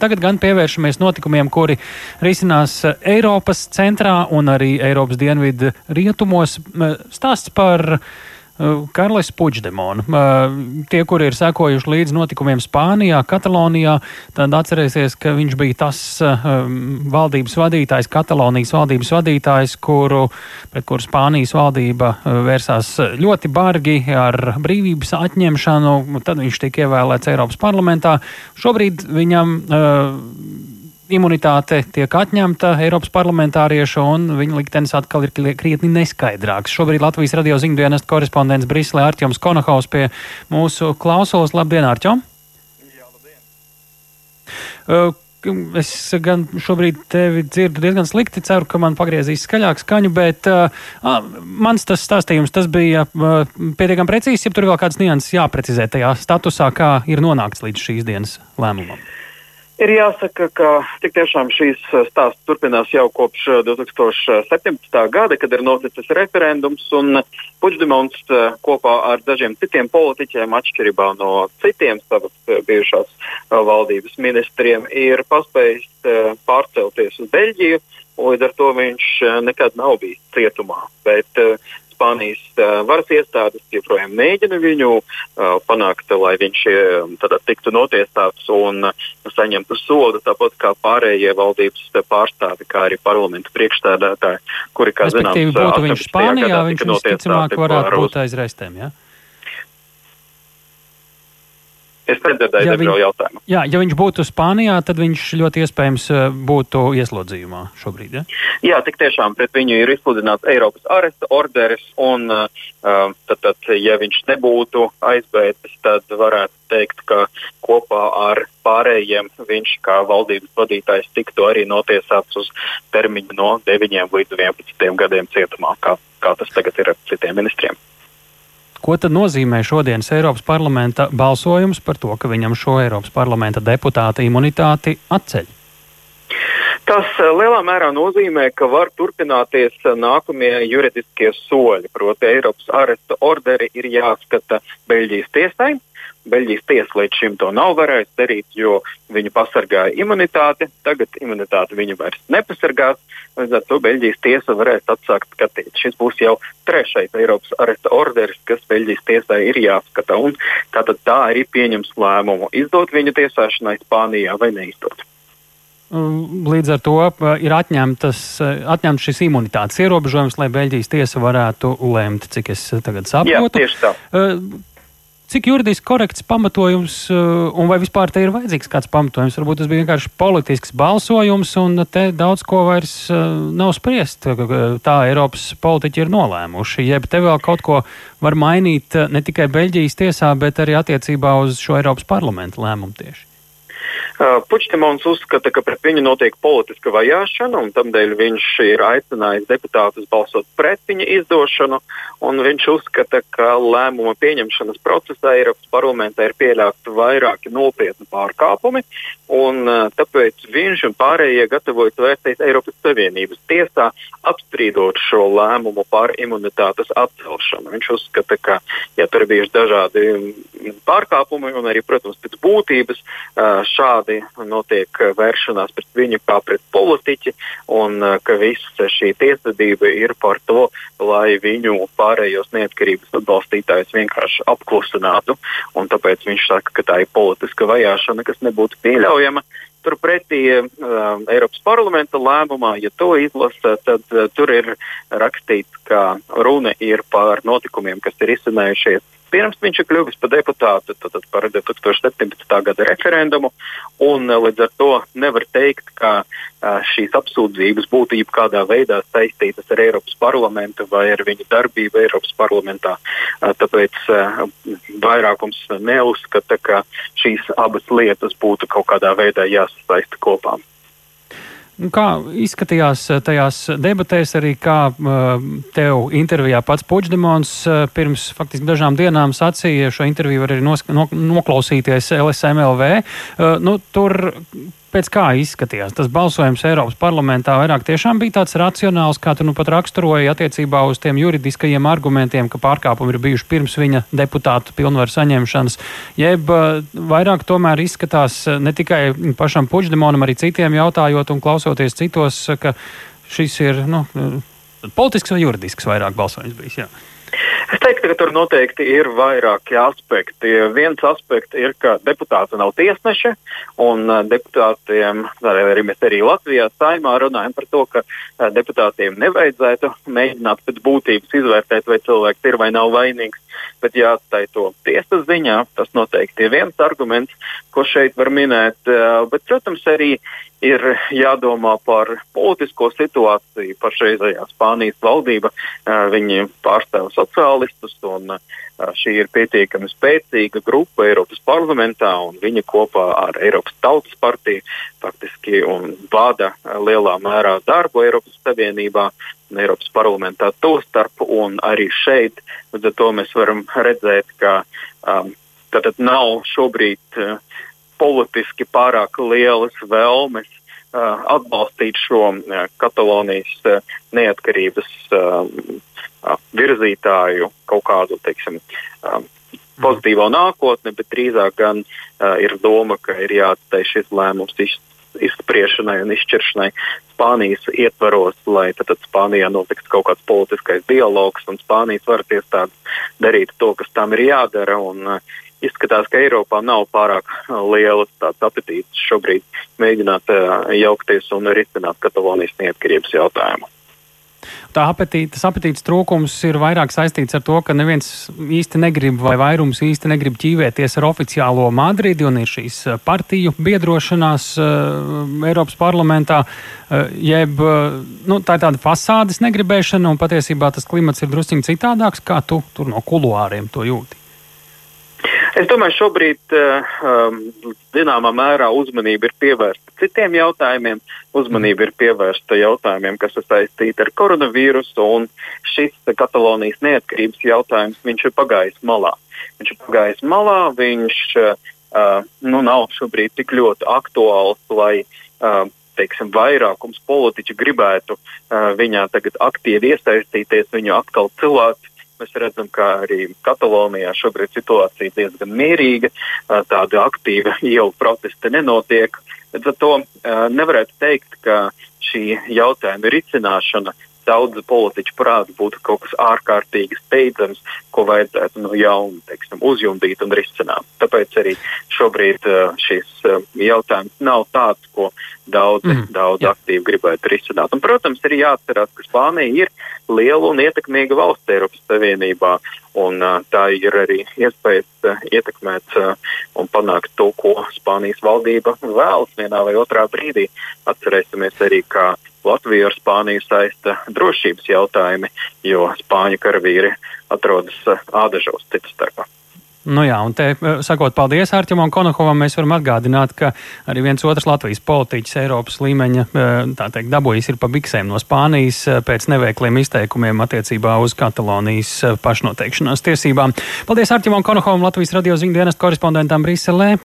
Tagad gan pievēršamies notikumiem, kuri risinās Eiropas centrā un arī Eiropas dienvidu rietumos. Stāsts par Karlis Puģdemons. Uh, tie, kuri ir sekojuši līdz notikumiem Spānijā, Katalonijā, tad atcerēsies, ka viņš bija tas uh, um, valdības vadītājs, Katalonijas valdības vadītājs, kuru, pret kuru Spānijas valdība vērsās ļoti bargi ar brīvības atņemšanu. Tad viņš tika ievēlēts Eiropas parlamentā. Šobrīd viņam imunitāte tiek atņemta Eiropas parlamentārieša, un viņa liktenis atkal ir krietni neskaidrāks. Šobrīd Latvijas radio ziņdienas korespondents Briselē Arķoms Konahaus pie mūsu klausulas. Labdien, Arķom! Jā, labdien! Uh, Es gan šobrīd tevi dzirdu diezgan slikti. Ceru, ka man pagriezīs skaļāk skaņu, bet uh, mans tas stāstījums tas bija uh, pietiekami precīzs. Ja tur vēl kāds nianses jāprecizē tajā statusā, kā ir nonākts līdz šīs dienas lēmumam. Ir jāsaka, ka tik tiešām šīs stāsts turpinās jau kopš 2017. Uh, gada, kad ir noticis referendums, un Puigdemons uh, kopā ar dažiem citiem politiķiem, atšķirībā no citiem savas bijušās valdības ministriem, ir paspējis pārcelties uz Beļģiju. Līdz ar to viņš nekad nav bijis cietumā. Bet Spānijas uh, varas iestādes joprojām mēģina viņu uh, panākt, lai viņš uh, tiktu notiesāts un saņemtu sodu, tāpat kā pārējie valdības pārstāvi, kā arī parlamenta priekšstādātāji, kuri, kā zināms, būtu viņš Spānijā, viņš visticamāk varētu būt aiz restēm? Ja? Es nedzirdēju ja viņ, jautājumu. Jā, ja viņš būtu Spānijā, tad viņš ļoti iespējams eh, būtu ieslodzījumā šobrīd. Ja? Jā, tik tiešām pret viņu ir izsludināts Eiropas aresta orderis, un uh, tad, tad, ja viņš nebūtu aizbēdzis, tad varētu teikt, ka kopā ar pārējiem viņš kā valdības vadītājs tiktu arī notiesāts uz termiņu no 9 līdz 11 gadiem cietumā, kā, kā tas tagad ir ar citiem ministriem. Ko tad nozīmē šodienas Eiropas parlamenta balsojums par to, ka viņam šo Eiropas parlamenta deputāta imunitāti atceļ? Tas eh, lielā mērā nozīmē, ka var turpināties eh, nākamie juridiskie soļi. Proti, Eiropas aresta orderi ir jāskata Beļģijas tiesai, Beļģijas tiesa līdz šim to nav varējusi darīt, jo viņu pasargāja imunitāte. Tagad imunitāte viņu vairs nepasargās. Līdz ar to Beļģijas tiesa varēs atsākt skatīt. Šis būs jau trešais Eiropas aresta orderis, kas Beļģijas tiesai ir jāskata. Un tātad tā arī pieņems lēmumu izdot viņu tiesāšanai Spānijā vai neizdot. Līdz ar to ir atņemtas, atņemts šis imunitātes ierobežojums, lai Beļģijas tiesa varētu lemt, cik es tagad saprotu. Jā, tieši tā. Cik juridiski korekts pamatojums, uh, un vai vispār te ir vajadzīgs kāds pamatojums? Varbūt tas bija vienkārši politisks balsojums, un te daudz ko vairs uh, nav spriest. Tā Eiropas politiķi ir nolēmuši. Jeb te vēl kaut ko var mainīt uh, ne tikai Beļģijas tiesā, bet arī attiecībā uz šo Eiropas parlamentu lēmumu tieši. Uh, Puķtemons uzskata, ka pret viņu notiek politiska vajāšana, un tādēļ viņš ir aicinājis deputātus balsot pret viņa izdošanu. Viņš uzskata, ka lēmuma pieņemšanas procesā Eiropas parlamentā ir pieļauti vairāki nopietni pārkāpumi, un uh, tāpēc viņš un pārējie gatavojas vērsties Eiropas Savienības tiesā, apstrīdot šo lēmumu par imunitātes atcelšanu. Viņš uzskata, ka ja tur ir bijuši dažādi pārkāpumi, un arī, protams, pēc būtības uh, šādi šādi notiek vēršanās pret viņu kā pret politiķi, un uh, ka visa šī tiesvedība ir par to, lai viņu pārējos neatkarības atbalstītājus vienkārši apklusinātu. Tāpēc viņš saka, ka tā ir politiska vajāšana, kas nebūtu pieļaujama. Turpretī uh, Eiropas parlamenta lēmumā, ja to izlasa, tad uh, tur ir rakstīts, ka runa ir par notikumiem, kas ir izcinējušies pirms viņš ir kļuvis par deputātu, tad, tad par 2017. gada referendumu. Un, eh, līdz ar to nevar teikt, ka eh, šīs apsūdzības būtu jebkādā veidā saistītas ar Eiropas parlamentu vai ar viņa darbību Eiropas parlamentā. Eh, tāpēc vairākums neuzskata, ka šīs abas lietas būtu kaut kādā veidā jāsasaista kopā. Kā izskatījās tajās debatēs, arī kā tev intervijā pats Puģdemons pirms faktiski dažām dienām sacīja, šo interviju var arī noklausīties LSMLV. Nu, tur pēc kā izskatījās tas balsojums Eiropas parlamentā, vairāk tiešām bija tāds racionāls, kā tu nu pat raksturoji attiecībā uz tiem juridiskajiem argumentiem, ka pārkāpumi ir bijuši pirms viņa deputātu pilnvaru saņemšanas, jeb eh, vairāk tomēr izskatās eh, ne tikai pašam Puģdemonam, arī citiem jautājot un klausoties citos, ka šis ir nu, politisks vai juridisks vairāk balsojums bijis. Jā. Es teiktu, ka tur noteikti ir vairāki aspekti. Viens aspekts ir, ka deputāti nav tiesneši, un uh, deputātiem, arī mēs arī Latvijā saimā runājam par to, ka uh, deputātiem nevajadzētu mēģināt pēc būtības izvērtēt, vai cilvēks ir vai nav vainīgs, bet jāatstāj to tiesas ziņā. Tas noteikti ir viens arguments, ko šeit var minēt. Uh, bet, protams, arī ir jādomā par politisko situāciju. Pašreizējā Spānijas valdība viņi pārstāv sociālistus, un šī ir pietiekami spēcīga grupa Eiropas parlamentā, un viņa kopā ar Eiropas Tautas partiju faktiski vada lielā mērā darbu Eiropas Savienībā Eiropas parlamentā to starp, un arī šeit, līdz ar to mēs varam redzēt, ka um, tātad nav šobrīd uh, politiski pārāk lielas vēlmes atbalstīt šo Katalonijas neatkarības virzītāju kaut kādu, teiksim, pozitīvo nākotni, bet drīzāk gan ir doma, ka ir jāatstāj šis lēmums izspriešanai un izšķiršanai Spānijas ietvaros, lai tad, tad Spānijā notiks kaut kāds politiskais dialogs un Spānijas varas iestādes darītu to, kas tam ir jādara. Un, uh, izskatās, ka Eiropā nav pārāk lielas tāds apetīts šobrīd mēģināt uh, jaukties un risināt Katalonijas neatkarības jautājumu. Tā apetīte, tas apetītes trūkums ir vairāk saistīts ar to, ka neviens īsti negrib vai vairums īsti negrib ķīvēties ar oficiālo Madridi un ir šīs uh, partiju biedrošanās uh, Eiropas parlamentā, uh, jeb uh, nu, tā ir tāda fasādes negribēšana un patiesībā tas klimats ir drusciņ citādāks, kā tu tur no kuluāriem to jūti. Es domāju, šobrīd eh, um, zināmā mērā uzmanība ir pievērsta citiem jautājumiem. Uzmanība ir pievērsta jautājumiem, kas ir saistīti ar koronavīrusu, un šis Katalonijas neatkarības jautājums ir pagājis malā. Viņš ir pagājis malā, viņš uh, nu, nav šobrīd tik ļoti aktuāls, lai uh, teiksim, vairākums politiķu gribētu viņā tagad aktīvi iesaistīties, viņu atkal cilvēku Mēs redzam, ka arī Katalonijā šobrīd situācija diezgan mierīga, tāda aktīva ielu protesta nenotiek. Līdz ar to nevarētu teikt, ka šī jautājuma risināšana daudzu politiķu prātu būtu kaut kas ārkārtīgi steidzams, ko vajadzētu no jauna teiksim, uzjundīt un risināt. Tāpēc arī šobrīd uh, šis uh, jautājums nav tāds, ko daudzi, mm, daudz jā. aktīvi gribētu risināt. Un, protams, ir jāatcerās, ka Spānija ir liela un ietekmīga valsts Eiropas Savienībā, un uh, tā ir arī iespējas uh, ietekmēt uh, un panākt to, ko Spānijas valdība vēlas vienā vai otrā brīdī. Atcerēsimies arī, ka Latviju ar Spāniju saista drošības jautājumi, jo spāņu karavīri atrodas uh, ādažos citu starpā. Nu jā, un te uh, sakot paldies Arķimam Konokovam, mēs varam atgādināt, ka arī viens otrs Latvijas politiķis Eiropas līmeņa, uh, tā teikt, dabūjis ir pa biksēm no Spānijas pēc neveikliem izteikumiem attiecībā uz Katalonijas pašnoteikšanās tiesībām. Paldies Arķimam Konokovam, Latvijas radio ziņu dienestu korespondentam Briselē.